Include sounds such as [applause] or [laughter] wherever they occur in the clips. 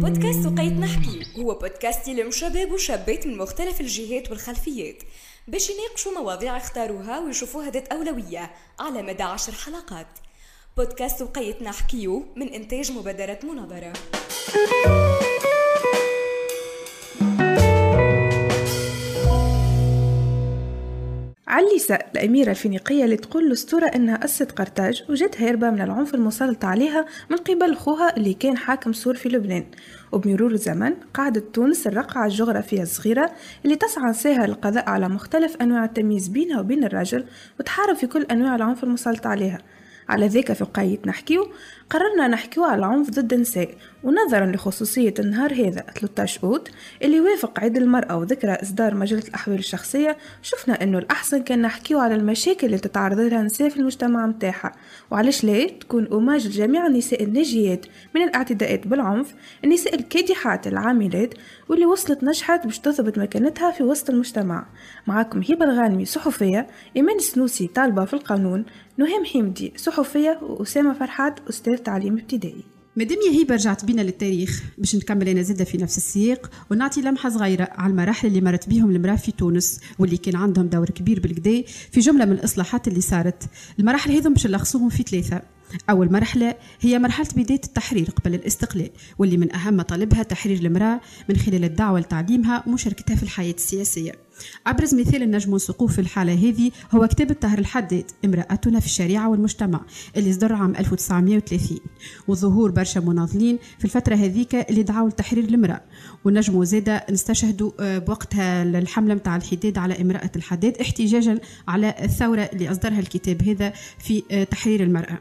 بودكاست وقيت نحكي هو بودكاست يلم شباب وشابات من مختلف الجهات والخلفيات باش يناقشوا مواضيع اختاروها ويشوفوها ذات أولوية على مدى عشر حلقات. بودكاست وقيت نحكيو من إنتاج مبادرة مناظرة. عليسة الأميرة الفينيقية اللي تقول الأسطورة إنها أسست قرطاج وجت هاربة من العنف المسلط عليها من قبل خوها اللي كان حاكم سور في لبنان. وبمرور الزمن قعدت تونس الرقعة الجغرافية الصغيرة اللي تسعى نساها للقضاء على مختلف أنواع التمييز بينها وبين الرجل وتحارب في كل أنواع العنف المسلط عليها. على ذاك في وقاية نحكيو قررنا نحكيو على العنف ضد النساء ونظرا لخصوصية النهار هذا 13 أوت اللي وافق عيد المرأة وذكرى إصدار مجلة الأحوال الشخصية شفنا إنه الأحسن كان نحكيو على المشاكل اللي تتعرض لها النساء في المجتمع متاعها وعلاش لا؟ تكون أوماج لجميع النساء الناجيات من الاعتداءات بالعنف النساء الكادحات العاملات واللي وصلت نجحت باش تثبت مكانتها في وسط المجتمع. معاكم هبة الغانمي صحفية إيمان السنوسي طالبة في القانون نهام حمدي صحفية وأسامة فرحات أستاذ تعليم ابتدائي. مادام يا هبه رجعت بينا للتاريخ باش نكمل أنا زادة في نفس السياق ونعطي لمحة صغيرة على المراحل اللي مرت بيهم المرأة في تونس واللي كان عندهم دور كبير بالكدا في جملة من الإصلاحات اللي صارت. المراحل هذم باش نلخصوهم في ثلاثة. أول مرحلة هي مرحلة بداية التحرير قبل الاستقلال واللي من أهم مطالبها تحرير المرأة من خلال الدعوة لتعليمها ومشاركتها في الحياة السياسية. أبرز مثال نجم نسوقوه في الحالة هذه هو كتاب الطاهر الحداد امرأتنا في الشريعة والمجتمع اللي صدر عام 1930 وظهور برشا مناضلين في الفترة هذيك اللي دعوا لتحرير المرأة. ونجموا زادة نستشهدوا آه، بوقتها الحملة متاع الحداد على امرأة الحداد احتجاجا على الثورة اللي أصدرها الكتاب هذا في آه، تحرير المرأة.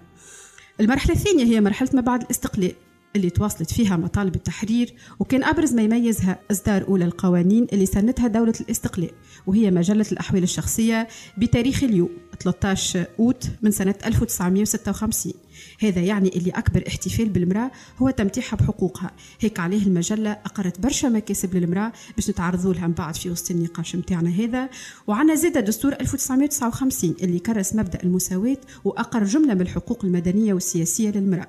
المرحلة الثانية هي مرحلة ما بعد الاستقلال اللي تواصلت فيها مطالب التحرير وكان أبرز ما يميزها إصدار أولى القوانين اللي سنتها دولة الاستقلال وهي مجلة الأحوال الشخصية بتاريخ اليوم 13 أوت من سنة 1956 هذا يعني اللي أكبر احتفال بالمرأة هو تمتيحها بحقوقها. هيك عليه المجلة أقرت برشا مكاسب للمرأة باش نتعرضوا لها من بعد في وسط النقاش متاعنا هذا. وعنا زادة دستور 1959 اللي كرس مبدأ المساواة وأقر جملة من الحقوق المدنية والسياسية للمرأة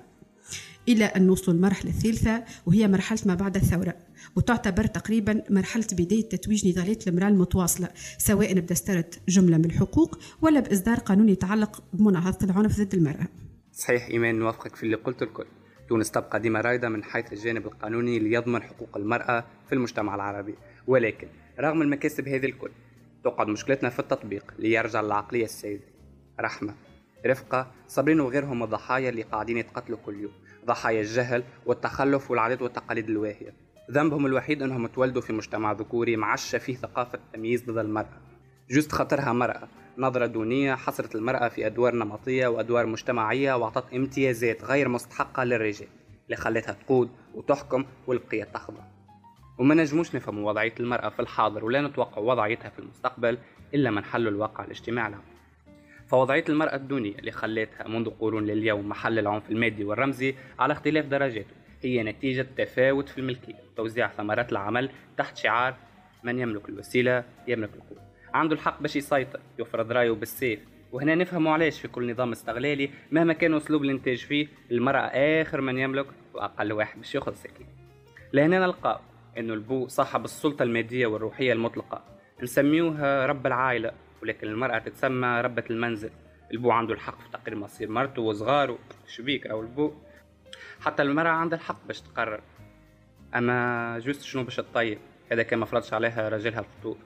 إلى أن نوصل المرحلة الثالثة وهي مرحلة ما بعد الثورة. وتعتبر تقريبا مرحلة بداية تتويج نضالات المرأة المتواصلة سواء بدسترة جملة من الحقوق ولا بإصدار قانون يتعلق بمناهضة العنف ضد المرأة. صحيح إيمان نوافقك في اللي قلت الكل. تونس تبقى ديما رايدة من حيث الجانب القانوني ليضمن حقوق المرأة في المجتمع العربي. ولكن رغم المكاسب هذه الكل تقعد مشكلتنا في التطبيق ليرجع للعقلية السائدة رحمة رفقة صابرين وغيرهم الضحايا اللي قاعدين يتقتلوا كل يوم. ضحايا الجهل والتخلف والعادات والتقاليد الواهية. ذنبهم الوحيد إنهم تولدوا في مجتمع ذكوري معشى فيه ثقافة التمييز ضد المرأة. جزت خاطرها مرأة. نظرة دونية حصرت المرأة في أدوار نمطية وأدوار مجتمعية وأعطت امتيازات غير مستحقة للرجال اللي خلتها تقود وتحكم والبقية تخضع. وما نجموش نفهموا وضعية المرأة في الحاضر ولا نتوقع وضعيتها في المستقبل إلا من حل الواقع الاجتماعي العام فوضعية المرأة الدونية اللي خلتها منذ قرون لليوم محل العنف المادي والرمزي على اختلاف درجاته هي نتيجة تفاوت في الملكية وتوزيع ثمرات العمل تحت شعار من يملك الوسيلة يملك القوة. عنده الحق باش يسيطر يفرض رأيه بالسيف. وهنا نفهموا علاش في كل نظام استغلالي مهما كان أسلوب الإنتاج فيه المرأة آخر من يملك وأقل واحد باش يأخذ سكين لهنا نلقى إنه البو صاحب السلطة المادية والروحية المطلقة. نسميوها رب العائلة ولكن المرأة تتسمى ربة المنزل. البو عنده الحق في تقرير مصير مرته وصغاره. شبيك أو البو؟ حتى المرأة عندها الحق باش تقرر. أما juste شنو باش تطيب؟ هذا كان مفرضش عليها راجلها الفطور.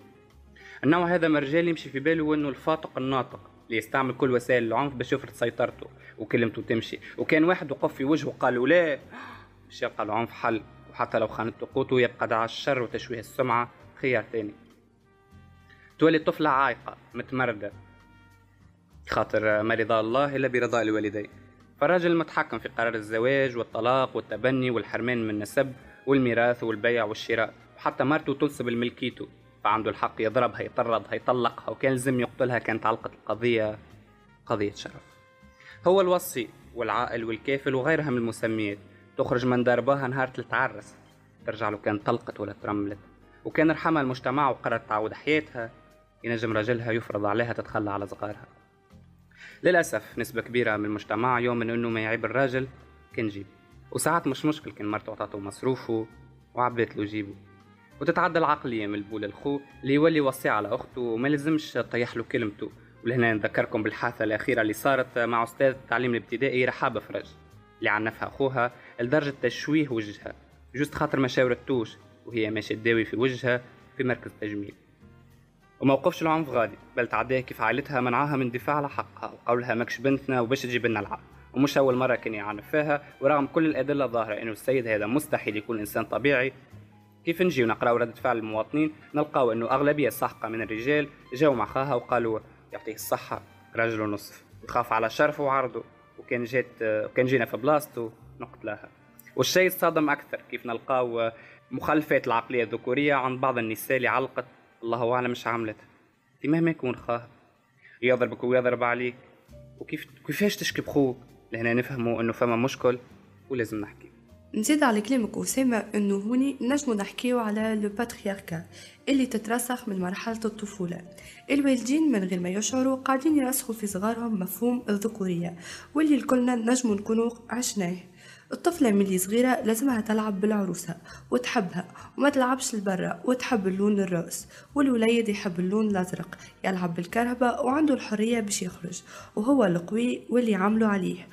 النوع هذا من الرجال يمشي في باله إنه الفاتق الناطق اللي يستعمل كل وسائل العنف باش يفرض سيطرته وكلمته تمشي. وكان واحد وقف في وجهه قالوا لا باش يبقى العنف حل وحتى لو خانته قوته يبقى دعا الشر وتشويه السمعة خيار تاني. تولي الطفلة عايقة متمردة خاطر ما رضا الله إلا برضا الوالدين. فالراجل متحكم في قرار الزواج والطلاق والتبني والحرمان من النسب والميراث والبيع والشراء وحتى مرته تنسب لملكيته فعنده الحق يضربها يطردها يطلقها وكان لازم يقتلها كانت علقة القضية قضية شرف. هو الوصي والعائل والكافل وغيرها من المسميات تخرج من دربها نهار تتعرس ترجع له كان طلقت ولا ترملت. وكان رحمها المجتمع وقررت تعود حياتها. ينجم راجلها يفرض عليها تتخلى على صغارها. للأسف نسبة كبيرة من المجتمع يؤمن إنه ما يعيب الراجل كان جيب وساعات مش مشكل كان مرته عطاته مصروفه وعبت له جيبه. وتتعدى العقلية من البو للخو اللي يولي وصي على أخته وما لازمش تطيح له كلمته. ولهنا نذكركم بالحادثة الأخيرة اللي صارت مع أستاذ التعليم الابتدائي رحاب فرج اللي عنفها أخوها لدرجة تشويه وجهها جوست خاطر ما شاورتوش وهي ماشية تداوي في وجهها في مركز تجميل. وموقفش العنف غادي بل تعديها كيف عائلتها منعاها من الدفاع على حقها وقولها ماكش بنتنا وباش تجيب لنا العاب ومش أول مرة كان يعنف فيها ورغم كل الأدلة الظاهرة إنه السيد هذا مستحيل يكون إنسان طبيعي كيف نجي ونقراو ردة فعل المواطنين؟ نلقاو أنه أغلبية ساحقة من الرجال جاوا مع خاها وقالوا يعطيه الصحة رجل ونصف يخاف على شرفه وعرضه وكان جات وكان جينا في بلاصتو نقتلها والشيء الصادم أكثر كيف نلقاو مخالفات العقلية الذكورية عند بعض النساء اللي علقت الله أعلم مش عملتها في مهما يكون خاها. يضربك ويضرب عليك. وكيف كيفاش تشكي بخوك؟ لهنا نفهموا أنه فما مشكل ولازم نحكي. نزيد على كلامك أسامة أنه هوني نجمو نحكيو على لو باترياركا اللي تترسخ من مرحلة الطفولة. الوالدين من غير ما يشعروا قاعدين يرسخوا في صغارهم مفهوم الذكورية واللي الكلنا نجمو نكونوا عشناه. الطفلة ملي صغيرة لازمها تلعب بالعروسة وتحبها وما تلعبش لبرا وتحب اللون الروز والوليد يحب اللون الأزرق يلعب بالكرهبة وعنده الحرية باش يخرج وهو القوي واللي عملوا عليه.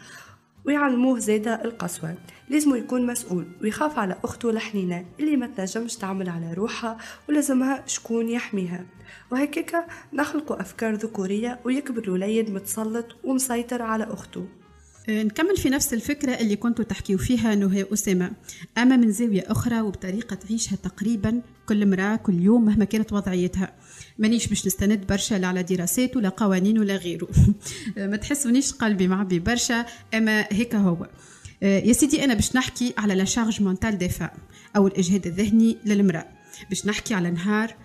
ويعلموه زيادة القسوة. لازم يكون مسؤول ويخاف على أخته الحنينة اللي ما تنجمش تعمل على روحها ولازمها شكون يحميها. وهكاك نخلقوا أفكار ذكورية ويكبر الوليد متسلط ومسيطر على أخته. نكمل في نفس الفكرة اللي كنتوا تحكيوا فيها نهى أسامة. أما من زاوية أخرى وبطريقة تعيشها تقريبا كل امرأة كل يوم مهما كانت وضعيتها. مانيش باش نستند برشا لا على دراسات ولا قوانين ولا غيره. [laughs] ما تحسونيش قلبي معبي برشا أما هيك هو. آه، يا سيدي أنا باش نحكي على لا شارج مونتال دي أو الإجهاد الذهني للمرأة. باش نحكي على نهار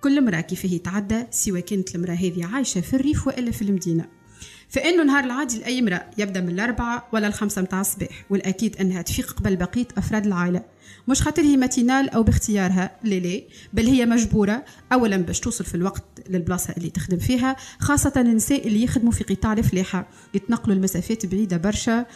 كل امرأة كيف هي تعدى سواء كانت المرأة هذه عايشة في الريف وإلا في المدينة. فإنه نهار العادي لأي امرأة يبدأ من الأربعة ولا الخمسة متاع الصباح والأكيد أنها تفيق قبل بقية أفراد العائلة. مش خاطر هي ماتينال أو باختيارها لا لا بل هي مجبورة اولا باش توصل في الوقت للبلاصة اللي تخدم فيها خاصة النساء اللي يخدموا في قطاع الفلاحة يتنقلوا المسافات بعيدة برشا.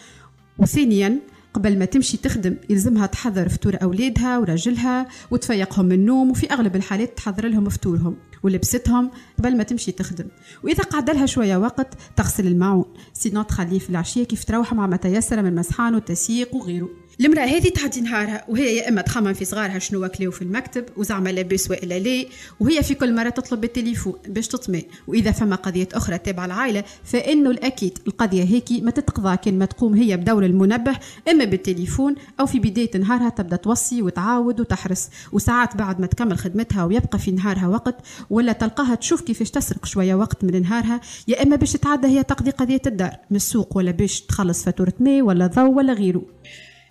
وثانيا قبل ما تمشي تخدم يلزمها تحضر فطور أولادها وراجلها وتفيقهم من النوم وفي أغلب الحالات تحضر لهم فطورهم. ولبستهم قبل ما تمشي تخدم. وإذا قعد لها شوية وقت تغسل الماعون سينو تخليه في العشية كيف تروح مع ما تيسر من مسحان وتسييق وغيره. المرأة هذه تعدي نهارها وهي يا إما تخمم في صغارها شنو واكلوا في المكتب وزعما لاباس وإلا لا وهي في كل مرة تطلب بالتليفون باش تطمئن. وإذا فما قضية أخرى تابعة العائلة فإنه الأكيد القضية هيك ما تتقضى كان ما تقوم هي بدور المنبه إما بالتليفون أو في بداية نهارها تبدأ توصي وتعاود وتحرص. وساعات بعد ما تكمل خدمتها ويبقى في نهارها وقت ولا تلقاها تشوف كيفاش تسرق شوية وقت من نهارها يا إما باش تعدى هي تقضي قضية الدار من السوق ولا باش تخلص فاتورة ماء ولا ضوء ولا غيره.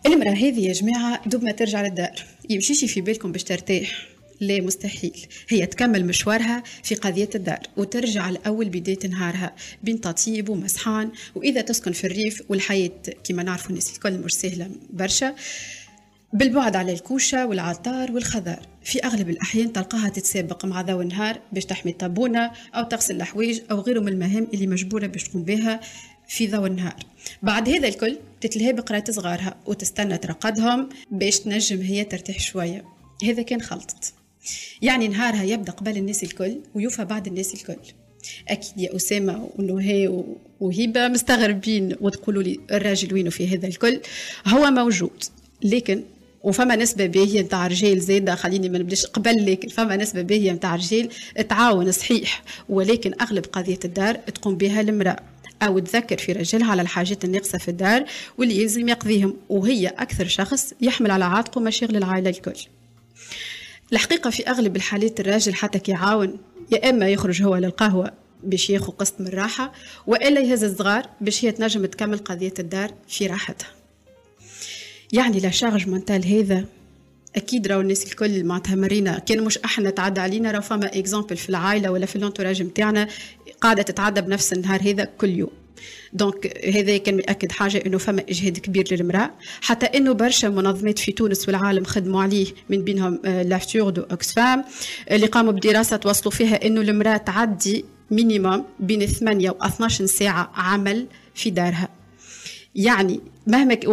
المرأة هذه يا جماعة دوب ما ترجع للدار يمشيش في بالكم باش ترتاح. لا مستحيل. هي تكمل مشوارها في قضية الدار وترجع لأول بداية نهارها بين تطيب ومسحان وإذا تسكن في الريف والحياة كما نعرفوا الناس الكل مش سهلة برشا. بالبعد على الكوشة والعطار والخضار. في أغلب الأحيان تلقاها تتسابق مع ضوء النهار باش تحمي الطابونة أو تغسل الحوايج أو غيره من المهام اللي مجبورة باش تقوم بها. في ضوء النهار. بعد هذا الكل تتلهي بقراءة صغارها وتستنى ترقدهم باش تنجم هي ترتاح شوية. هذا كان خلطت يعني نهارها يبدأ قبل الناس الكل ويوفى بعد الناس الكل. أكيد يا أسامة ونهى وهبة مستغربين وتقولوا لي الراجل وينه في هذا الكل. هو موجود لكن وفما نسبة باهية نتاع رجال زايدة خليني ما نبداش قبل لكن فما نسبة باهية نتاع رجال تعاون صحيح ولكن أغلب قضية الدار تقوم بها المرأة. أو تذكر في رجلها على الحاجات الناقصة في الدار واللي يلزم يقضيهم. وهي أكثر شخص يحمل على عاتقه مشاغل العائلة الكل. الحقيقة في أغلب الحالات الراجل حتى كيعاون يا إما يخرج هو للقهوة باش ياخذ قسط من الراحة وإلا يهز الصغار باش هي تنجم تكمل قضية الدار في راحتها. يعني la charge mentale هذا أكيد راهو الناس الكل معناتها مرينا كان مش أحنا تعدى علينا راهو فما exemple في العائلة ولا في ال entourage نتاعنا قاعدة تتعدى بنفس النهار هذا كل يوم. donc هذا كان ياكد حاجة إنه فما إجهاد كبير للمرأة. حتى إنه برشا منظمات في تونس والعالم خدموا عليه من بينهم لافتور دو اوكسفام اللي قاموا بدراسة توصلوا فيها إنه المرأة تعدي minimum بين 8 و 12 ساعة عمل في دارها. يعني مهما ك...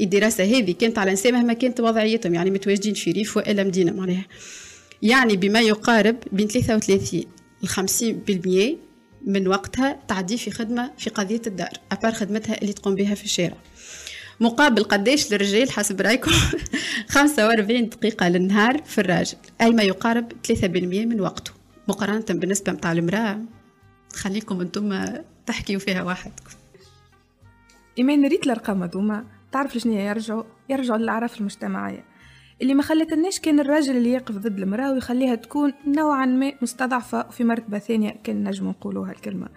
الدراسة هذه كانت على نساء مهما كانت وضعيتهم يعني متواجدين في ريف وإلا مدينة معناها. يعني بما يقارب بين 33 ل 50% من وقتها تعدي في خدمة في قضية الدار à part خدمتها اللي تقوم بها في الشارع. مقابل قديش للرجال حسب رأيكم؟ [laughs] 45 دقيقة للنهار في الراجل أي ما يقارب 3% من وقته. مقارنة بالنسبة متاع المرأة خليكم أنتم تحكيوا فيها وحدكم إيمان ريت الأرقام هذوما. تعرف لشنو يرجعوا يرجعوا للأعراف المجتمعية. اللي ما خلتناش كان الراجل اللي يقف ضد المرأة ويخليها تكون نوعا ما مستضعفة في مرتبة ثانية كان نجم نقولوا هالكلمة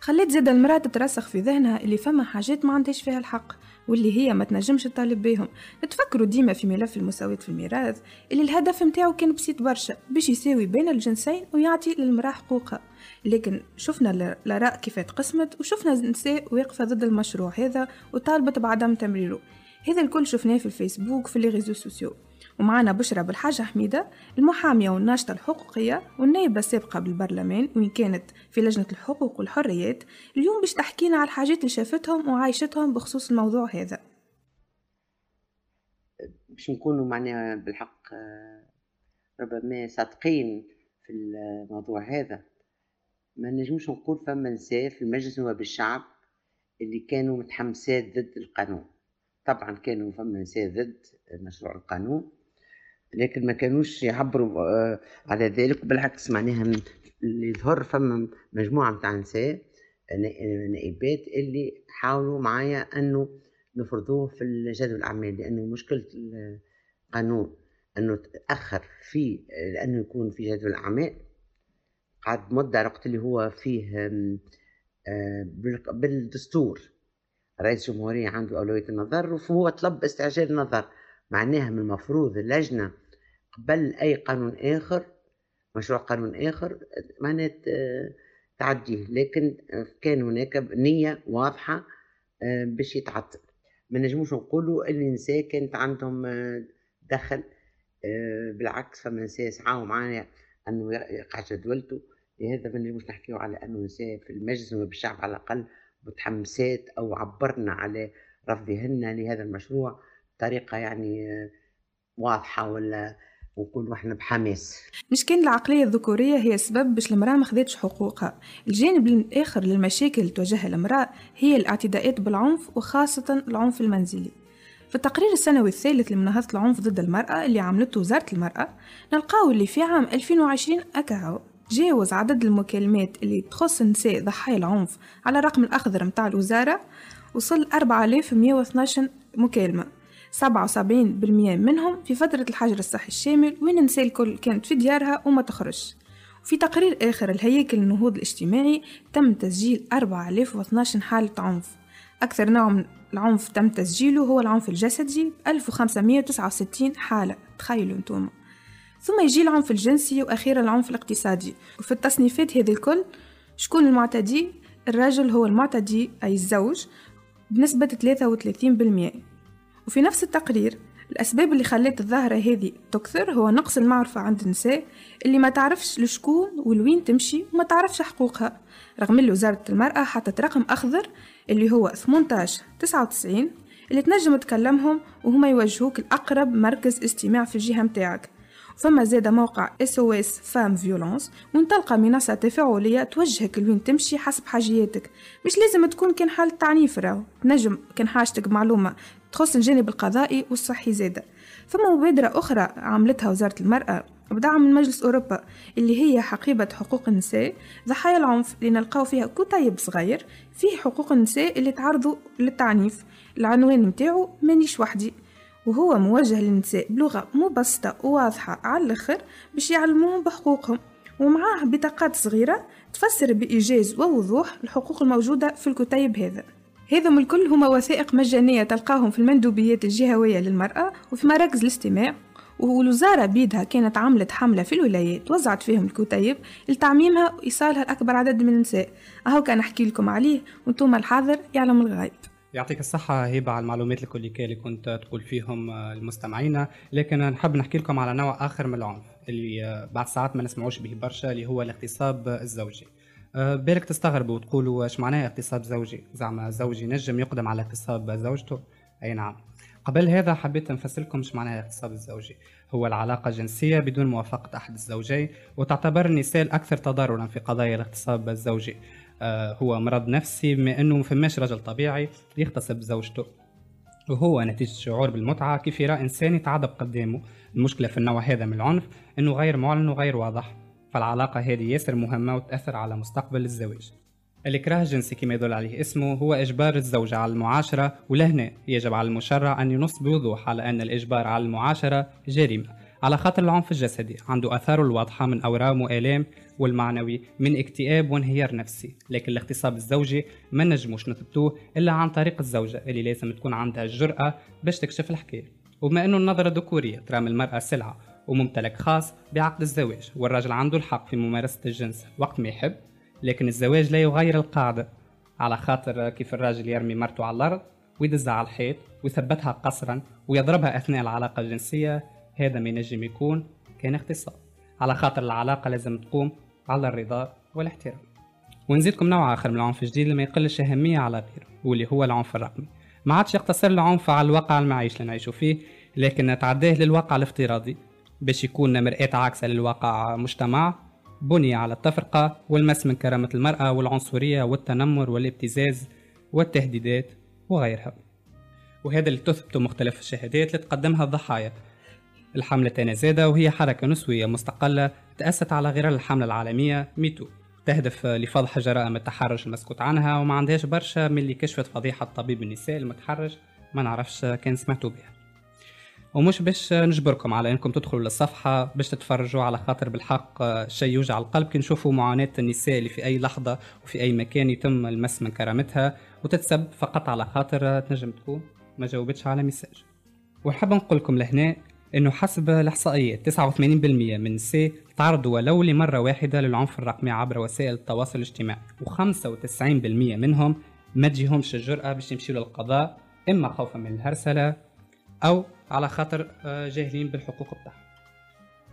خليت زاد المرأة تترسخ في ذهنها اللي فما حاجات ما عندهاش فيها الحق. واللي هي ما تنجمش تطالب بهم نتفكروا ديما في ملف المساواة في الميراث اللي الهدف متاعو كان بسيط برشا باش يساوي بين الجنسين ويعطي للمرأة حقوقها. لكن شفنا الآراء كيف تقسمت وشفنا نساء واقفة ضد المشروع هذا وطالبت بعدم تمريره. هذا الكل شفناه في الفيسبوك في les réseaux sociaux. ومعنا بشرى بالحاجة حميدة المحامية والناشطة الحقوقية والنائبة السابقة بالبرلمان وين كانت في لجنة الحقوق والحريات اليوم باش تحكينا على الحاجات اللي شافتهم وعايشتهم بخصوص الموضوع هذا. باش نكونوا معناها بالحق ربما صادقين في الموضوع هذا. ما نجمش نقول فما نساء في المجلس نواب الشعب اللي كانوا متحمسات ضد القانون. طبعا كانوا فما نساء ضد مشروع القانون لكن ما كانوش يعبروا آه، على ذلك بالعكس معناها اللي يظهر فما مجموعة متاع نساء نائبات اللي حاولوا معايا أنه نفرضوه في جدول الأعمال لأنه مشكلة القانون أنه تأخر فيه لأنه يكون في جدول الاعمال قعد مدة وقت اللي هو فيه آه، بالدستور. رئيس الجمهورية عنده أولوية النظر وهو طلب استعجال النظر. معناها من المفروض اللجنة قبل أي قانون آخر مشروع قانون آخر معناها تعديه. لكن كان هناك نية واضحة آه، باش يتعطل. ما نجموش نقولوا اللي النساء كانت عندهم آه، دخل آه، بالعكس فما نساء سعاوا معايا أنه يقع جدولته. لهذا ما نجموش نحكيو على أنه نساء في المجلس بالشعب على الأقل متحمسات أو عبرنا على رفضهن لهذا المشروع بطريقة يعني واضحة ولا ونكون إحنا بحماس. مش كان العقلية الذكورية هي السبب باش المرأة ما خذتش حقوقها. الجانب الآخر للمشاكل اللي تواجهها المرأة هي الاعتداءات بالعنف وخاصة العنف المنزلي. في التقرير السنوي الثالث لمناهضة العنف ضد المرأة اللي عملته وزارة المرأة نلقاو اللي في عام 2020 أكاهو تجاوز عدد المكالمات اللي تخص النساء ضحايا العنف على الرقم الأخضر متاع الوزارة وصل 4112 مكالمة. 77% منهم في فترة الحجر الصحي الشامل وين النساء الكل كانت في ديارها وما تخرجش وفي تقرير آخر الهيكل النهوض الاجتماعي تم تسجيل 4012 حالة عنف. أكثر نوع من العنف تم تسجيله هو العنف الجسدي 1569 حالة. تخيلوا أنتم. ثم يجي العنف الجنسي وأخيرا العنف الاقتصادي. وفي التصنيفات هذه الكل شكون المعتدي؟ الرجل هو المعتدي أي الزوج بنسبة 33% وفي نفس التقرير الأسباب اللي خلت الظاهرة هذه تكثر هو نقص المعرفة عند النساء اللي ما تعرفش لشكون ولوين تمشي وما تعرفش حقوقها رغم اللي وزارة المرأة حطت رقم أخضر اللي هو 18 99 اللي تنجم تكلمهم وهما يوجهوك الأقرب مركز استماع في الجهة متاعك. فما زاد موقع SOS femmes violences وين تلقى منصة تفاعلية توجهك لوين تمشي حسب حاجياتك. مش لازم تكون كان حالة تعنيف راهو. تنجم كان حاجتك معلومة تخص الجانب القضائي والصحي زادة. فما مبادرة أخرى عملتها وزارة المرأة بدعم من مجلس أوروبا اللي هي حقيبة حقوق النساء ضحايا العنف اللي نلقاو فيها كتيب صغير فيه حقوق النساء اللي تعرضوا للتعنيف العنوان متاعو مانيش وحدي. وهو موجه للنساء بلغة مبسطة وواضحة على الآخر باش يعلموهم بحقوقهم. ومعاه بطاقات صغيرة تفسر بإيجاز ووضوح الحقوق الموجودة في الكتيب هذا. هذم الكل هما وثائق مجانية تلقاهم في المندوبيات الجهوية للمرأة وفي مراكز الاستماع. والوزارة بيدها كانت عملت حملة في الولايات وزعت فيهم الكتيب لتعميمها وإيصالها لأكبر عدد من النساء. أهو كان أحكي لكم عليه وأنتم الحاضر يعلم الغايب. يعطيك الصحة هبة على المعلومات الكلية اللي كنت تقول فيهم المستمعين. لكن نحب نحكي لكم على نوع آخر من العنف اللي بعد ساعات ما نسمعوش به برشا اللي هو الاغتصاب الزوجي. بالك تستغربوا وتقولوا إيش معناها اغتصاب زوجي؟ زعما زوجي نجم يقدم على اغتصاب زوجته. أي نعم. قبل هذا حبيت نفسر إيش معناها اغتصاب الزوجي. هو العلاقة الجنسية بدون موافقة أحد الزوجين وتعتبر النساء الأكثر تضررا في قضايا الاغتصاب الزوجي. آه هو مرض نفسي بما أنه ما فماش رجل طبيعي يغتصب زوجته. وهو نتيجة شعور بالمتعة كيف يرى إنسان يتعذب قدامه. المشكلة في النوع هذا من العنف أنه غير معلن وغير واضح. فالعلاقة هذه ياسر مهمة وتأثر على مستقبل الزواج. الإكراه الجنسي كما يدل عليه اسمه هو إجبار الزوجة على المعاشرة ولهنا يجب على المشرع أن ينص بوضوح على أن الإجبار على المعاشرة جريمة. على خاطر العنف الجسدي عنده آثاره الواضحة من أورام وآلام والمعنوي من اكتئاب وانهيار نفسي. لكن الاغتصاب الزوجي ما نجموش نثبتوه إلا عن طريق الزوجة اللي لازم تكون عندها الجرأة باش تكشف الحكاية. وبما أنه النظرة الذكورية ترام المرأة سلعة وممتلك خاص بعقد الزواج والرجل عنده الحق في ممارسة الجنس وقت ما يحب لكن الزواج لا يغير القاعدة. على خاطر كيف الراجل يرمي مرته على الأرض ويدزها على الحيط ويثبتها قصرا ويضربها أثناء العلاقة الجنسية هذا ما ينجم يكون كان اغتصاب على خاطر العلاقة لازم تقوم على الرضا والاحترام. ونزيدكم نوع آخر من العنف الجديد اللي ما يقلش أهمية على غيره واللي هو العنف الرقمي. ما عادش يقتصر العنف على الواقع المعيش اللي نعيشوا فيه لكن تعداه للواقع الافتراضي. باش يكون مرآة عاكسة للواقع مجتمع بني على التفرقة والمس من كرامة المرأة والعنصرية والتنمر والابتزاز والتهديدات وغيرها. وهذا اللي تثبته مختلف الشهادات اللي تقدمها الضحايا. الحملة تاني وهي حركة نسوية مستقلة تأسست على غرار الحملة العالمية ميتو. تهدف لفضح جرائم التحرش المسكوت عنها وما عندهاش برشا من اللي كشفت فضيحة طبيب النساء المتحرش ما نعرفش كان سمعتوا بها. ومش باش نجبركم على إنكم تدخلوا للصفحة باش تتفرجوا على خاطر بالحق شيء يوجع القلب. كي نشوفوا معاناة النساء اللي في أي لحظة وفي أي مكان يتم المس من كرامتها وتتسب فقط على خاطر تنجم تكون ما جاوبتش على مساج. ونحب نقول لكم لهنا إنه حسب الإحصائيات 89% من النساء تعرضوا ولو لمرة واحدة للعنف الرقمي عبر وسائل التواصل الاجتماعي و95% منهم ما تجيهمش الجرأة باش يمشيوا للقضاء إما خوفا من الهرسلة أو على خاطر آه، جاهلين بالحقوق بتاعهم.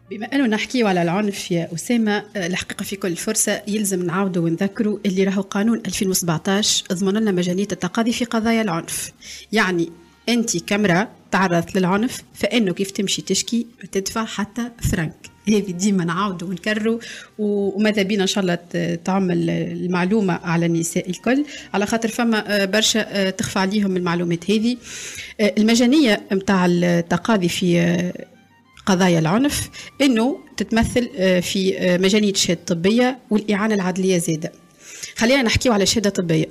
بما أنه نحكيو على العنف يا أسامة آه، الحقيقة في كل فرصة يلزم نعاودوا ونذكروا اللي راهو قانون 2017 ضمن لنا مجانيه التقاضي في قضايا العنف. يعني انت كاميرا تعرضت للعنف فإنه كيف تمشي تشكي تدفع حتى فرنك؟ هذه ديما نعاودوا ونكرروا وماذا بينا إن شاء الله تعمل المعلومة على النساء الكل. على خاطر فما آه، برشا آه، تخفى عليهم المعلومات هذه. آه، المجانية نتاع التقاضي في قضايا العنف إنه تتمثل في مجانية الشهاده الطبيه والإعانة العدلية زادة. خلينا نحكيو على شهادة طبية.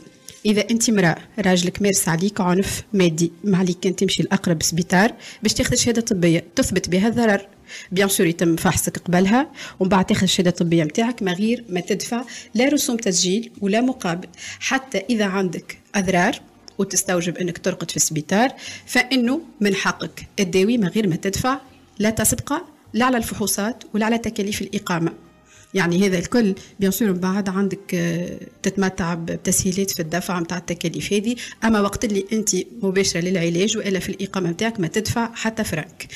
إذا أنت امرأة راجلك مارس عليك عنف مادي ما عليك كان تمشي لأقرب سبيطار باش تاخذ شهادة طبية تثبت بها الضرر. بيان سور يتم فحصك قبلها ومن بعد تاخذ الشهادة الطبية نتاعك ما غير ما تدفع لا رسوم تسجيل ولا مقابل. حتى إذا عندك أضرار وتستوجب أنك ترقد في السبيطار فإنه من حقك الداوي من غير ما تدفع لا تسبق لا على الفحوصات ولا على تكاليف الإقامة. يعني هذا الكل بيان سور من بعد عندك آه، تتمتع بتسهيلات في الدفع نتاع التكاليف هذه. أما وقت اللي أنت مباشرة للعلاج وإلا في الإقامة نتاعك ما تدفع حتى فرنك.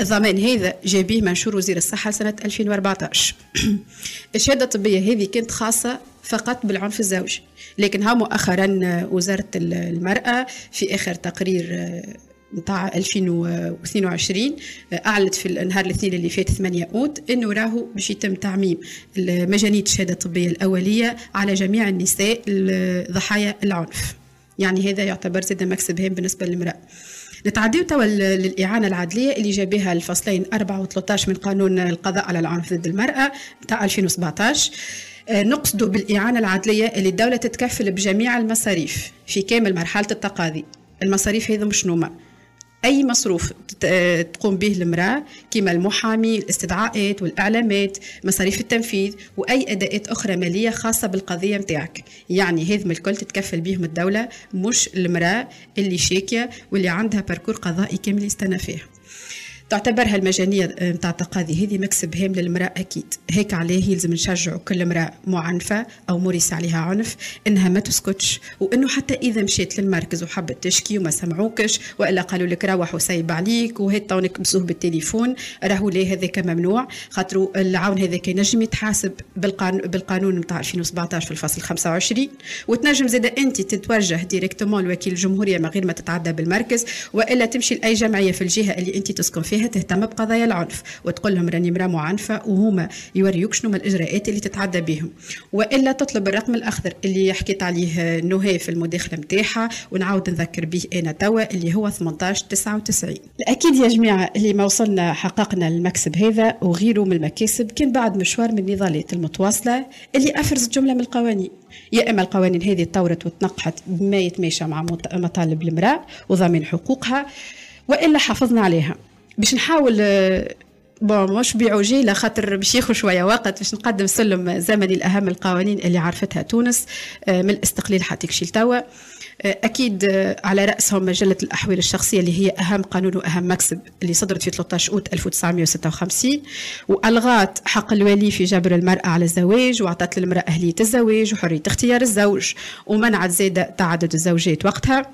الضمان هذا جاء به منشور وزير الصحة سنة 2014 [clears throat] الشهادة الطبية هذه كانت خاصة فقط بالعنف الزوجي لكن ها مؤخرا وزارة المرأة في آخر تقرير آه، نتاع 2022 أعلنت في النهار الاثنين اللي فات 8 أوت إنه راهو باش يتم تعميم مجانيه الشهادة الطبية الأولية على جميع النساء ضحايا العنف. يعني هذا يعتبر زاد مكسب هام بالنسبة للمرأة. نتعديو توا للإعانة العدلية اللي جابها الفصلين 4 و13 من قانون القضاء على العنف ضد المرأة نتاع 2017 نقصد بالإعانة العدلية اللي الدولة تتكفل بجميع المصاريف في كامل مرحلة التقاضي. المصاريف هذا مش نومة. أي مصروف تقوم به المرأة كما المحامي الاستدعاءات والإعلامات مصاريف التنفيذ وأي أداءات أخرى مالية خاصة بالقضية نتاعك يعني هذم الكل تتكفل بهم الدولة مش المرأة اللي شاكية واللي عندها باركور قضائي كامل يستنى فيه. تعتبرها المجانية نتاع التقاضي. هذه مكسب هام للمرأة أكيد. هيك عليه يلزم نشجعوا كل امرأة معنفة أو مورس عليها عنف إنها ما تسكتش. وإنه حتى إذا مشيت للمركز وحبت تشكي وما سمعوكش وإلا قالوا لك روح وسيب عليك وهيا توا نكلموه بالتليفون راهو ليه هذاك ممنوع. خاطر العون هذاك ينجم يتحاسب بالقانون بالقانون نتاع 2017 في الفصل 25 وتنجم زاد أنت تتوجه directement لوكيل الجمهورية من غير ما تتعدى بالمركز. وإلا تمشي لأي جمعية في الجهة اللي أنت تسكن فيها تهتم بقضايا العنف وتقول لهم راني مرا معنفة وهما يوريوك شنو الإجراءات اللي تتعدى بهم وإلا تطلب الرقم الأخضر اللي حكيت عليه نهى في المداخلة متاعها ونعاود نذكر به أنا توا اللي هو 18 99 أكيد يا جماعة اللي ما وصلنا حققنا المكسب هذا وغيره من المكاسب كان بعد مشوار من النضالات المتواصلة اللي أفرزت جملة من القوانين. يا إما القوانين هذه تطورت وتنقحت بما يتماشى مع مطالب المرأة وضمان حقوقها وإلا حافظنا عليها. باش نحاول بون مش بعجيلة خاطر باش ياخذ شوية وقت باش نقدم سلم زمني الأهم القوانين اللي عرفتها تونس آه، من الاستقلال حتى كشي توا. آه، أكيد آه، على رأسهم مجلة الأحوال الشخصية اللي هي أهم قانون وأهم مكسب اللي صدرت في 13 أوت 1956 وألغات حق الولي في جبر المرأة على الزواج وأعطت للمرأة أهلية الزواج وحرية اختيار الزوج ومنعت زادة تعدد الزوجات وقتها. آه،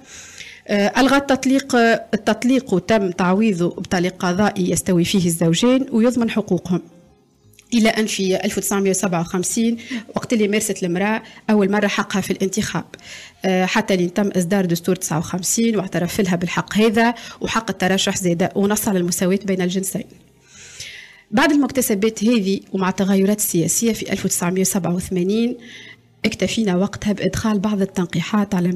ألغى التطليق التطليق وتم تعويضه بطليق قضائي يستوي فيه الزوجين ويضمن حقوقهم. إلى أن في 1957 وقت اللي مارست المرأة أول مرة حقها في الانتخاب. آه، حتى اللي تم إصدار دستور 59 واعترف لها بالحق هذا وحق الترشح زادة ونص على المساواة بين الجنسين. بعد المكتسبات هذه ومع التغيرات السياسية في 1987 اكتفينا وقتها بإدخال بعض التنقيحات على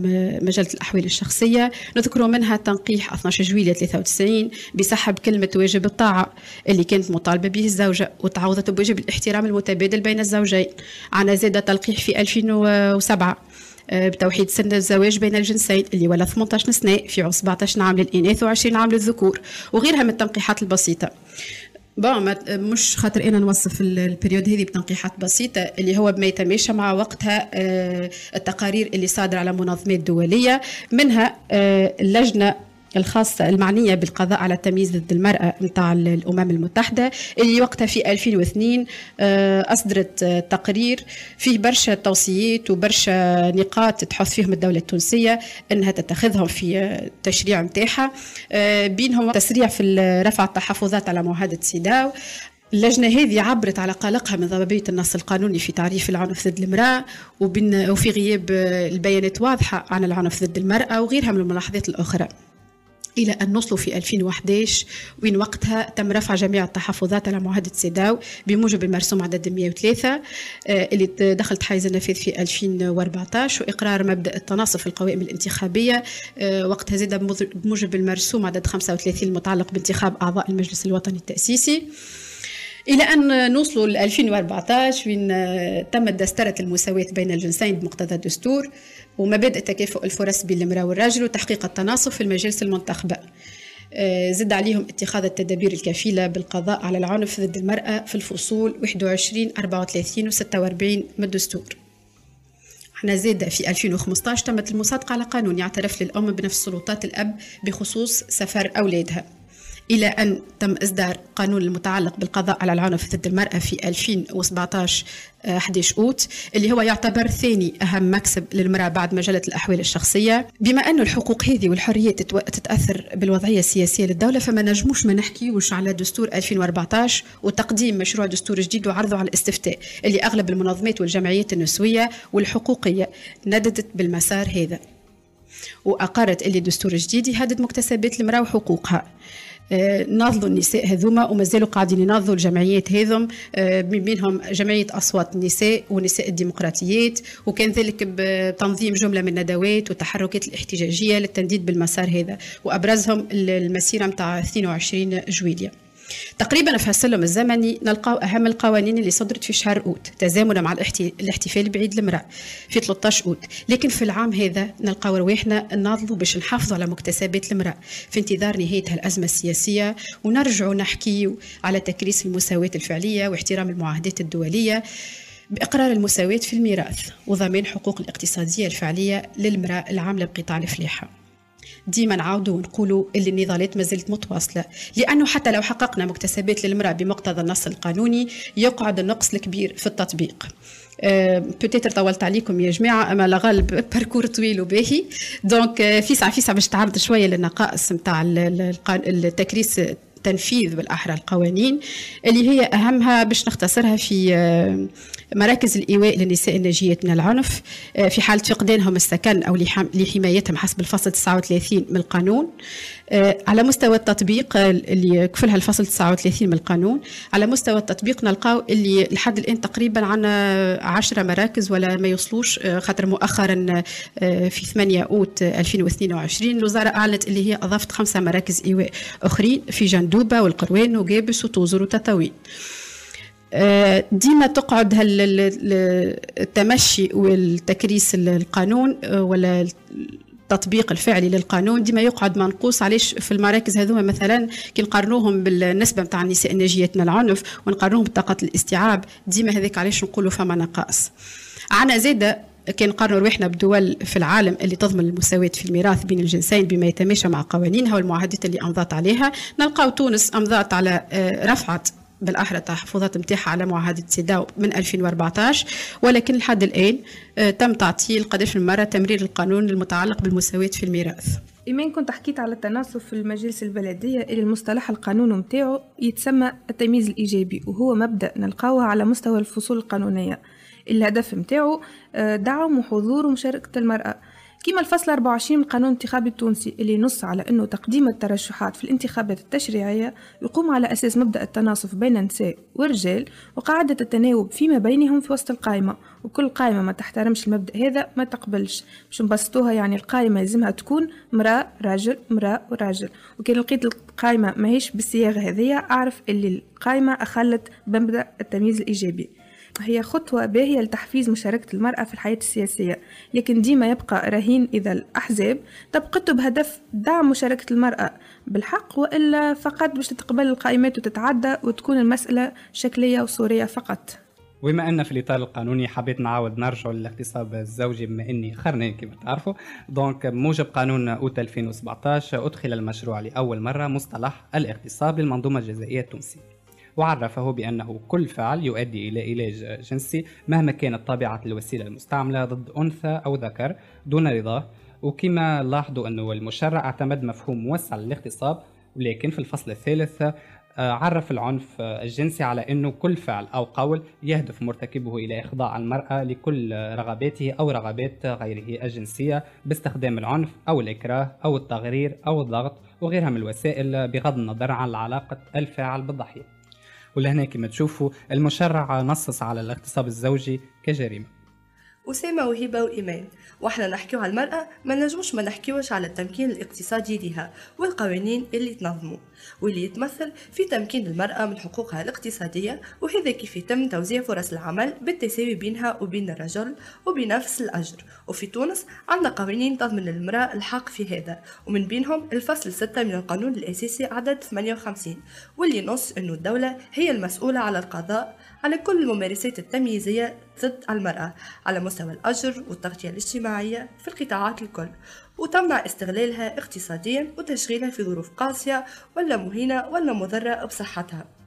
مجلة الأحوال الشخصية. نذكر منها تنقيح 12 جويلية 93 بسحب كلمة واجب الطاعة اللي كانت مطالبة به الزوجة وتعوضت بواجب الاحترام المتبادل بين الزوجين. عنا زاد تنقيح في 2007 آه، بتوحيد سن الزواج بين الجنسين اللي ولا 18 سنة في 17 عام للإناث و20 عام للذكور وغيرها من التنقيحات البسيطة. bon مش خاطر أنا نوصف ال période هذه بتنقيحات بسيطة اللي هو بما يتماشى مع وقتها آه، التقارير اللي صادرة على منظمات دولية منها آه، اللجنة الخاصة المعنية بالقضاء على التمييز ضد المرأة نتاع الأمم المتحدة اللي وقتها في 2002 آه، أصدرت تقرير فيه برشا توصيات وبرشا نقاط تحث فيهم الدولة التونسية أنها تتخذهم في التشريع آه، بينهم تسريع في رفع التحفظات على معاهدة سيداو. اللجنة هذه عبرت على قلقها من ضبابية النص القانوني في تعريف العنف ضد المرأة وفي غياب البيانات واضحة عن العنف ضد المرأة وغيرها من الملاحظات الأخرى. إلى أن نوصلوا في 2011 وين وقتها تم رفع جميع التحفظات على معاهدة سيداو بموجب المرسوم عدد 103 آه، اللي دخلت حيز النفاذ في 2014 وإقرار مبدأ التناصف في القوائم الانتخابية آه، وقتها زاد بموجب المرسوم عدد 35 المتعلق بانتخاب أعضاء المجلس الوطني التأسيسي. إلى أن نوصلوا ل 2014 وين تمت دسترة المساواة بين الجنسين بمقتضى الدستور ومبادئ تكافؤ الفرص بين المراه والرجل وتحقيق التناصف في المجالس المنتخبة. آه، زد عليهم اتخاذ التدابير الكفيلة بالقضاء على العنف ضد المرأة في الفصول 21 34 و 46 من الدستور. إحنا زاد في 2015 تمت المصادقة على قانون يعترف للأم بنفس سلطات الأب بخصوص سفر أولادها. إلى أن تم إصدار قانون المتعلق بالقضاء على العنف ضد المرأة في 2017 11 آه، أوت اللي هو يعتبر ثاني أهم مكسب للمرأة بعد مجلة الأحوال الشخصية. بما أن الحقوق هذه والحريات تتأثر بالوضعية السياسية للدولة فما نجموش ما نحكيوش على دستور 2014 وتقديم مشروع دستور جديد وعرضه على الاستفتاء اللي أغلب المنظمات والجمعيات النسوية والحقوقية نددت بالمسار هذا. وأقرت اللي الدستور الجديد يهدد مكتسبات المرأة وحقوقها. ناضلوا النساء هذوما ومازالوا قاعدين يناضلوا الجمعيات هذم آه، من بينهم جمعية أصوات النساء ونساء الديمقراطيات وكان ذلك بتنظيم جملة من الندوات والتحركات الاحتجاجية للتنديد بالمسار هذا وأبرزهم المسيرة متاع 22 جويلية. تقريبا في السلم الزمني نلقاو أهم القوانين اللي صدرت في شهر أوت تزامنا مع الاحتفال بعيد المرأة في 13 أوت. لكن في العام هذا نلقاو رواحنا ناضلوا باش نحافظوا على مكتسبات المرأة في انتظار نهاية الأزمة السياسية. ونرجعوا نحكي على تكريس المساواة الفعلية واحترام المعاهدات الدولية بإقرار المساواة في الميراث وضمان حقوق الاقتصادية الفعلية للمرأة العاملة بقطاع الفلاحة ديما نعاودوا ونقولوا اللي النضالات ما زالت متواصلة. لأنه حتى لو حققنا مكتسبات للمرأة بمقتضى النص القانوني يقعد النقص الكبير في التطبيق. peut-être طولت عليكم يا جماعة أما الله غالب parcours طويل وباهي. donc فيسع فيسع باش نتعرض شوية للنقائص نتاع التكريس التنفيذ بالأحرى القوانين اللي هي أهمها باش نختصرها في مراكز الإيواء للنساء الناجيات من العنف. آه، في حالة فقدانهم السكن أو لحمايتهم حسب الفصل 39 من القانون. آه، على مستوى التطبيق آه، اللي يكفلها الفصل 39 من القانون على مستوى التطبيق نلقاو اللي لحد الآن تقريبا عنا 10 مراكز ولا ما يوصلوش خاطر مؤخرا في 8 أوت 2022 الوزارة أعلنت اللي هي أضافت خمسة مراكز إيواء أخرين في جندوبة والقروان وجابس وتوزر وتطاوين آه، ديما تقعد التمشي والتكريس القانون آه، ولا التطبيق الفعلي للقانون ديما يقعد منقوص. علاش في المراكز هذوما مثلا كي نقارنوهم بالنسبة نتاع النساء الناجيات من العنف ونقارنوهم بطاقة الاستيعاب ديما هذاك علاش نقولوا فما نقائص. عنا زادة كان نقارنوا روحنا بدول في العالم اللي تضمن المساواة في الميراث بين الجنسين بما يتماشى مع قوانينها والمعاهدات اللي أمضت عليها. نلقاو تونس أمضت على آه، رفعت بالأحرى التحفظات نتاعها على معاهدة سيداو من 2014 ولكن لحد الآن آه، تم تعطيل قداش من مرة تمرير القانون المتعلق بالمساواه في الميراث. إيمان كنت حكيت على التناصف في المجالس البلدية اللي المصطلح القانون متاعه يتسمى التمييز الإيجابي وهو مبدأ نلقاوه على مستوى الفصول القانونية. الهدف متاعه آه، دعم وحضور ومشاركة المرأة. كما الفصل 24 من القانون الانتخابي التونسي اللي ينص على أنه تقديم الترشحات في الانتخابات التشريعية يقوم على أساس مبدأ التناصف بين النساء والرجال وقاعدة التناوب فيما بينهم في وسط القائمة. وكل قائمة ما تحترمش المبدأ هذا ما تقبلش. باش نبسطوها يعني القائمة يلزمها تكون مرأة راجل مرأة وراجل وكان لقيت القائمة ماهيش بالصياغة هذية أعرف اللي القائمة أخلت بمبدأ التمييز الإيجابي. هي خطوة باهية لتحفيز مشاركة المرأة في الحياة السياسية. لكن ديما يبقى رهين إذا الأحزاب طبقته بهدف دعم مشاركة المرأة بالحق وإلا فقط باش تتقبل القائمات وتتعدى وتكون المسألة شكلية وصورية فقط. وبما أن في الإطار القانوني حبيت نعاود نرجع للاغتصاب الزوجي بما أني خرنان كما تعرفوا. دونك موجب قانون أوت 2017 أدخل المشروع لأول مرة مصطلح الاغتصاب للمنظومة الجزائية التونسية. وعرفه بأنه كل فعل يؤدي إلى علاج جنسي مهما كانت طبيعة الوسيلة المستعملة ضد أنثى أو ذكر دون رضاه وكما لاحظوا أنه المشرع اعتمد مفهوم موسع للاغتصاب ولكن في الفصل الثالث آه، عرف العنف الجنسي على أنه كل فعل أو قول يهدف مرتكبه إلى إخضاع المرأة لكل رغباته أو رغبات غيره الجنسية باستخدام العنف أو الإكراه أو التغرير أو الضغط وغيرها من الوسائل بغض النظر عن علاقة الفاعل بالضحية. ولهنا كما تشوفوا المشرع نصص على الاغتصاب الزوجي كجريمة. أسامة وهبة وإيمان. وإحنا نحكيو على المرأة ما نجموش ما نحكيوش على التمكين الاقتصادي لها والقوانين اللي تنظموا واللي يتمثل في تمكين المرأة من حقوقها الاقتصادية وهذا كيف يتم توزيع فرص العمل بالتساوي بينها وبين الرجل وبنفس الأجر. وفي تونس عندنا قوانين تضمن للمرأة الحق في هذا ومن بينهم الفصل 6 من القانون الأساسي عدد 58 واللي نص أنه الدولة هي المسؤولة على القضاء على كل الممارسات التمييزية ضد المرأة على مستوى الأجر والتغطية الاجتماعية في القطاعات الكل وتمنع استغلالها اقتصاديا وتشغيلها في ظروف قاسية ولا مهينة ولا مضرة بصحتها.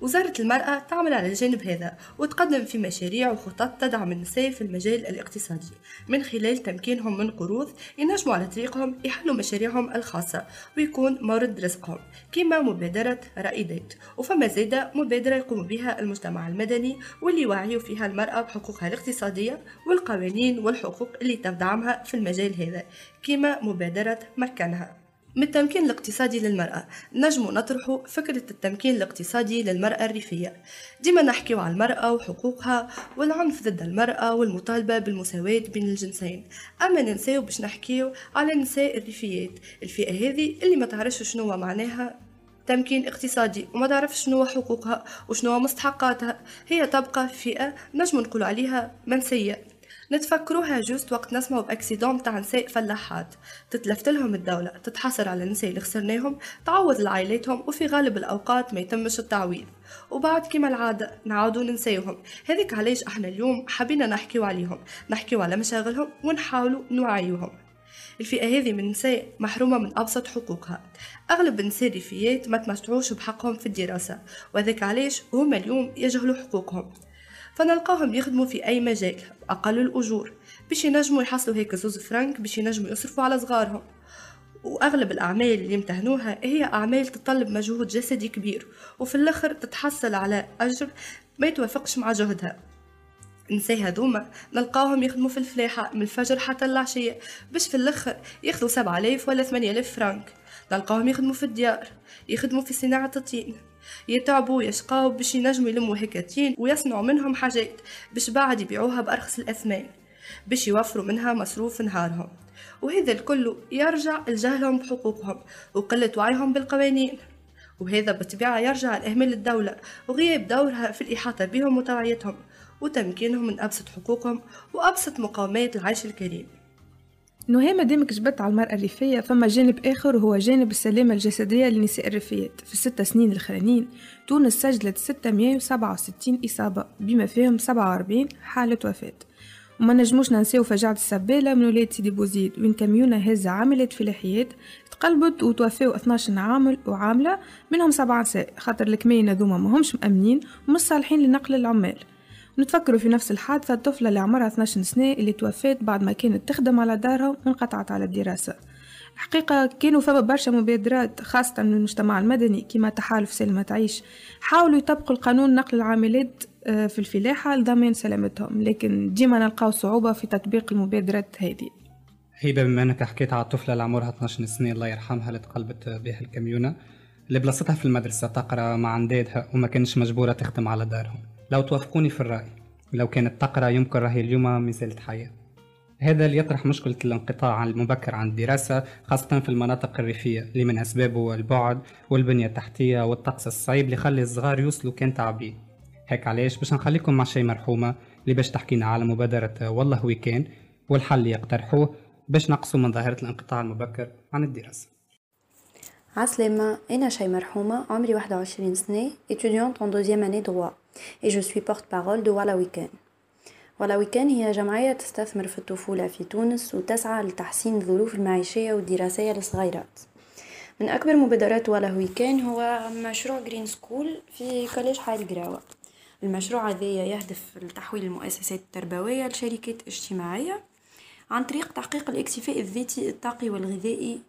وزارة المرأة تعمل على الجانب هذا وتقدم في مشاريع وخطط تدعم النساء في المجال الاقتصادي. من خلال تمكينهم من قروض ينجموا على طريقهم يحلوا مشاريعهم الخاصة ويكون مورد رزقهم كما مبادرة رائدات وفما زادة مبادرة يقوم بها المجتمع المدني واللي يوعيوا فيها المرأة بحقوقها الاقتصادية والقوانين والحقوق اللي تدعمها في المجال هذا كما مبادرة مكنها. من التمكين الاقتصادي للمرأة. نجم نطرح فكرة التمكين الاقتصادي للمرأة الريفية. ديما نحكيو على المرأة وحقوقها والعنف ضد المرأة والمطالبة بالمساواة بين الجنسين. أما ننساو باش نحكيو على النساء الريفيات. الفئة هذه اللي ما تعرفش شنو معناها تمكين اقتصادي وما تعرف شنو حقوقها وشنو مستحقاتها. هي تبقى فئة نجم نقول عليها منسية. نتفكروها جوست وقت نسمعوا بأكسيدون متاع نساء فلاحات. تتلفت لهم الدولة تتحصر على النساء اللي خسرناهم تعوض لعائلاتهم وفي غالب الأوقات ما يتمش التعويض. وبعد كما العادة نعاودوا ننساوهم. هذيك علاش إحنا اليوم حبينا نحكيو عليهم. نحكيو على مشاغلهم ونحاولوا نوعيوهم. الفئة هذه من النساء محرومة من أبسط حقوقها. أغلب النساء الريفيات ما تمتعوش بحقهم في الدراسة وذلك علاش هما اليوم يجهلوا حقوقهم. فنلقاهم يخدموا في أي مجال. أقل الأجور. باش ينجموا يحصلوا هيك زوز فرانك باش ينجموا يصرفوا على صغارهم. وأغلب الأعمال اللي يمتهنوها هي أعمال تتطلب مجهود جسدي كبير وفي الآخر تتحصل على أجر ما يتوافقش مع جهدها. النساء هذوما نلقاهم يخدموا في الفلاحة من الفجر حتى العشية باش في الآخر ياخذوا سبعة آلاف ولا ثمانية آلاف فرانك. نلقاهم يخدموا في الديار يخدموا في صناعة الطين. يتعبوا يشقاو باش ينجموا يلموا هيك تين ويصنعوا منهم حاجات باش بعد يبيعوها بأرخص الأثمان باش يوفروا منها مصروف نهارهم. وهذا الكل يرجع لجهلهم بحقوقهم وقلة وعيهم بالقوانين. وهذا بالطبيعة يرجع لإهمال الدولة وغياب دورها في الإحاطة بهم وتوعيتهم وتمكينهم من أبسط حقوقهم وأبسط مقاومات العيش الكريم. نهى مادام كجبت على المرأة الريفية فما جانب آخر وهو جانب السلامة الجسدية للنساء الريفيات في الست سنين الأخرانيين تونس سجلت 667 إصابة بما فيهم 47 حالة وفاة. وما نجموش ننساو فجاعة السبالة من ولاد سيدي بوزيد وين كاميونة هزة عاملات فلاحيات تقلبت وتوفاو 12 عامل وعاملة منهم سبعة نساء. خاطر الكمين هذوما ماهمش مأمنين ومش صالحين لنقل العمال. نتفكروا في نفس الحادثة الطفلة اللي عمرها 12 سنة اللي توفات بعد ما كانت تخدم على دارها وانقطعت على الدراسة. الحقيقة كانوا فما برشا مبادرات خاصة من المجتمع المدني كما تحالف سلمى تعيش. حاولوا يطبقوا القانون نقل العاملات آه، في الفلاحة لضمان سلامتهم لكن ديما نلقاو صعوبة في تطبيق المبادرات هذه. هيبة بما انك حكيت على الطفلة اللي عمرها 12 سنة الله يرحمها اللي تقلبت بها الكميونة اللي بلاصتها في المدرسة تقرأ مع عندادها وما كانش مجبورة تخدم على دارهم. لو توافقوني في الرأي لو كانت تقرأ يمكن راهي اليوم ما زالت حية هذا اللي يطرح مشكلة الانقطاع المبكر عن الدراسة خاصة في المناطق الريفية اللي من أسبابه البعد والبنية التحتية والطقس الصعيب اللي يخلي الصغار يوصلوا كان تعبين. هيك علاش؟ باش نخليكم مع شي مرحومة اللي باش تحكينا على مبادرة Wallah We Can والحل اللي يقترحوه باش نقصوا من ظاهرة الانقطاع المبكر عن الدراسة. عسلامة أنا شيماء رحومة عمري 21 سنة étudiante en deuxième année droit. Et je suis porte-parole de Wallah We Can. Wallah We Can هي جمعية تستثمر في الطفولة في تونس وتسعى لتحسين الظروف المعيشية والدراسية للصغيرات. من أكبر مبادرات Wallah We Can هو مشروع Green School في collège حي القراوة. المشروع هذا يهدف لتحويل المؤسسات التربوية لشركات اجتماعية عن طريق تحقيق الاكتفاء الذاتي الطاقي والغذائي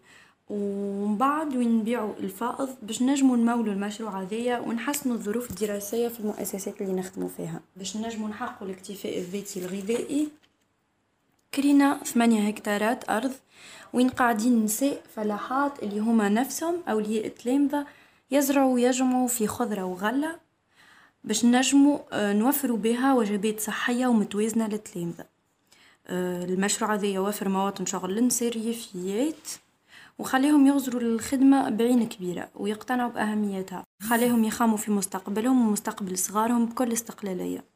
ومن بعد وين نبيعوا الفائض باش نجموا نمولوا المشروع هذايا ونحسنوا الظروف الدراسية في المؤسسات اللي نخدموا فيها. باش نجموا نحققوا الاكتفاء الذاتي الغذائي كرينا ثمانية هكتارات أرض وين قاعدين نساء فلاحات اللي هما نفسهم أولياء التلامذة يزرعوا ويجمعوا في خضرة وغلة باش نجموا آه، نوفروا بها وجبات صحية ومتوازنة للتلامذة. آه، المشروع هذا يوفر مواطن شغل للنساء الريفيات وخليهم يغزروا الخدمة بعين كبيرة ويقتنعوا بأهميتها. خليهم يخاموا في مستقبلهم ومستقبل صغارهم بكل استقلالية.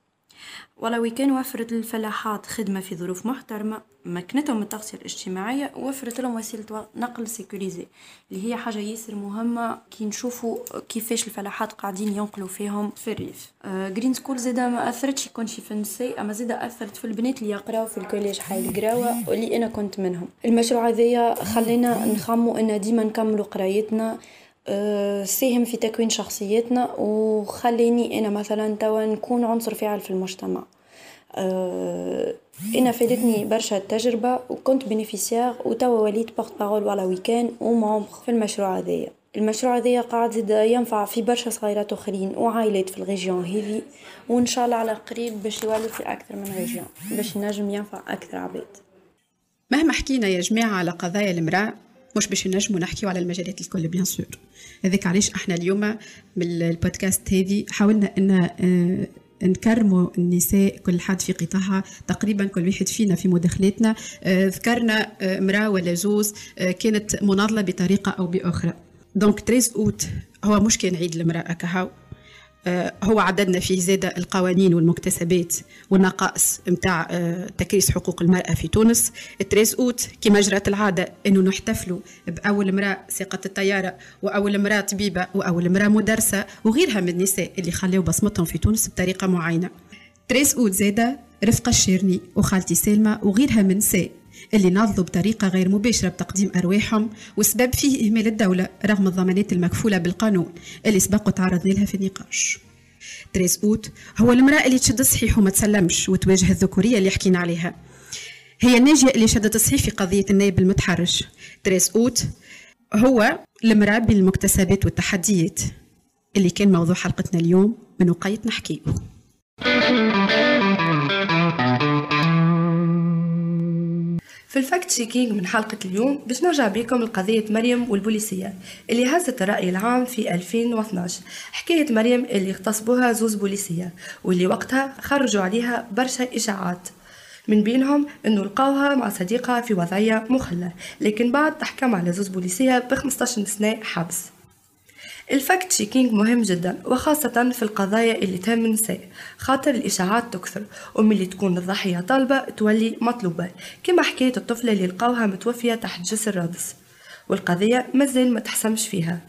ولو كان وفرت للفلاحات خدمة في ظروف محترمة مكنتهم التغطية الاجتماعية وفرت لهم وسيلة نقل سيكوريزي اللي هي حاجة ياسر مهمة كي نشوفوا كيفاش الفلاحات قاعدين ينقلوا فيهم في الريف. آه Green School زادا ما أثرتش يكونش في النساء أما زادا أثرت في البنات اللي يقراو في ال collège حي القراوة واللي أنا كنت منهم. المشروع هذايا خلينا نخمموا أن ديما نكملوا قرايتنا آه، ساهم في تكوين شخصيتنا وخليني أنا مثلا توا نكون عنصر فاعل في المجتمع. أه أنا فادتني برشا التجربة وكنت bénéficiaire وتوا وليت porte-parole Wallah We Can و membre في المشروع هذايا. المشروع هذايا قاعد زيد ينفع في برشا صغيرات آخرين وعائلات في ال région هذي وإن شاء الله على قريب باش يولي في أكثر من région باش ينجم ينفع أكثر عباد. مهما حكينا يا جماعة على قضايا المرأة مش باش نجموا نحكيو على المجالات الكل bien sûr هذاك علاش إحنا اليوم من البودكاست هذه حاولنا إن آه، نكرموا النساء كل حد في قطاعها تقريبا كل واحد فينا في مداخلتنا آه، ذكرنا آه، امرأة ولا زوز كانت مناضلة بطريقة أو بأخرى. donc 13 اوت هو مش كان عيد المراه كهو. هو عددنا فيه زاد القوانين والمكتسبات والنقائص متاع آه، تكريس حقوق المرأة في تونس. ال treize août كما جرت العادة أنه نحتفلوا بأول امرأة ساقت الطيارة وأول امرأة طبيبة وأول امرأة مدرسة وغيرها من النساء اللي خلوا بصمتهم في تونس بطريقة معينة. treize août زادة رفقة الشيرني وخالتي سلمى وغيرها من نساء اللي ناضلوا بطريقة غير مباشرة بتقديم أرواحهم وسبب فيه إهمال الدولة رغم الضمانات المكفولة بالقانون اللي سبق وتعرضنا لها في النقاش. تريز أوت هو المرأة اللي تشد الصحيح وما تسلمش وتواجه الذكورية اللي حكينا عليها. هي الناجية اللي شدت الصحيح في قضية النائب المتحرش. تريز أوت هو المرأة بالمكتسبات والتحديات اللي كان موضوع حلقتنا اليوم من وقاية نحكيه. في ال fact-checking من حلقة اليوم باش نرجع بكم لقضية مريم والبوليسية اللي هزت الرأي العام في 2012 حكاية مريم اللي اغتصبوها زوز بوليسية واللي وقتها خرجوا عليها برشا إشاعات. من بينهم إنه لقاوها مع صديقها في وضعية مخلة لكن بعد تحكم على زوز بوليسية ب 15 سنة حبس. ال fact-checking مهم جدا وخاصة في القضايا اللي تهم النساء خاطر الإشاعات تكثر وملي تكون الضحية طالبة تولي مطلوبة كما حكاية الطفلة اللي لقاوها متوفية تحت جسر رادس والقضية مازال ما تحسمش فيها.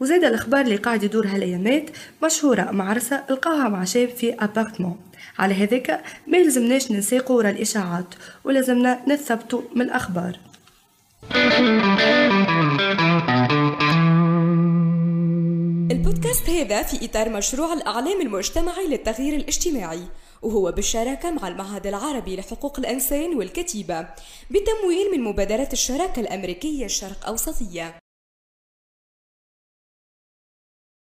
وزيد الأخبار اللي قاعد يدور هالأيامات مشهورة معرسة لقاوها مع شاب في أبارتمون على هذاك ما يلزمناش ننساقوا ورا الإشاعات ولازمنا نثبتوا من الأخبار. البودكاست هذا في إطار مشروع الأعلام المجتمعي للتغيير الاجتماعي وهو بالشراكة مع المعهد العربي لحقوق الإنسان والكتيبة بتمويل من مبادرة الشراكة الأمريكية الشرق أوسطية.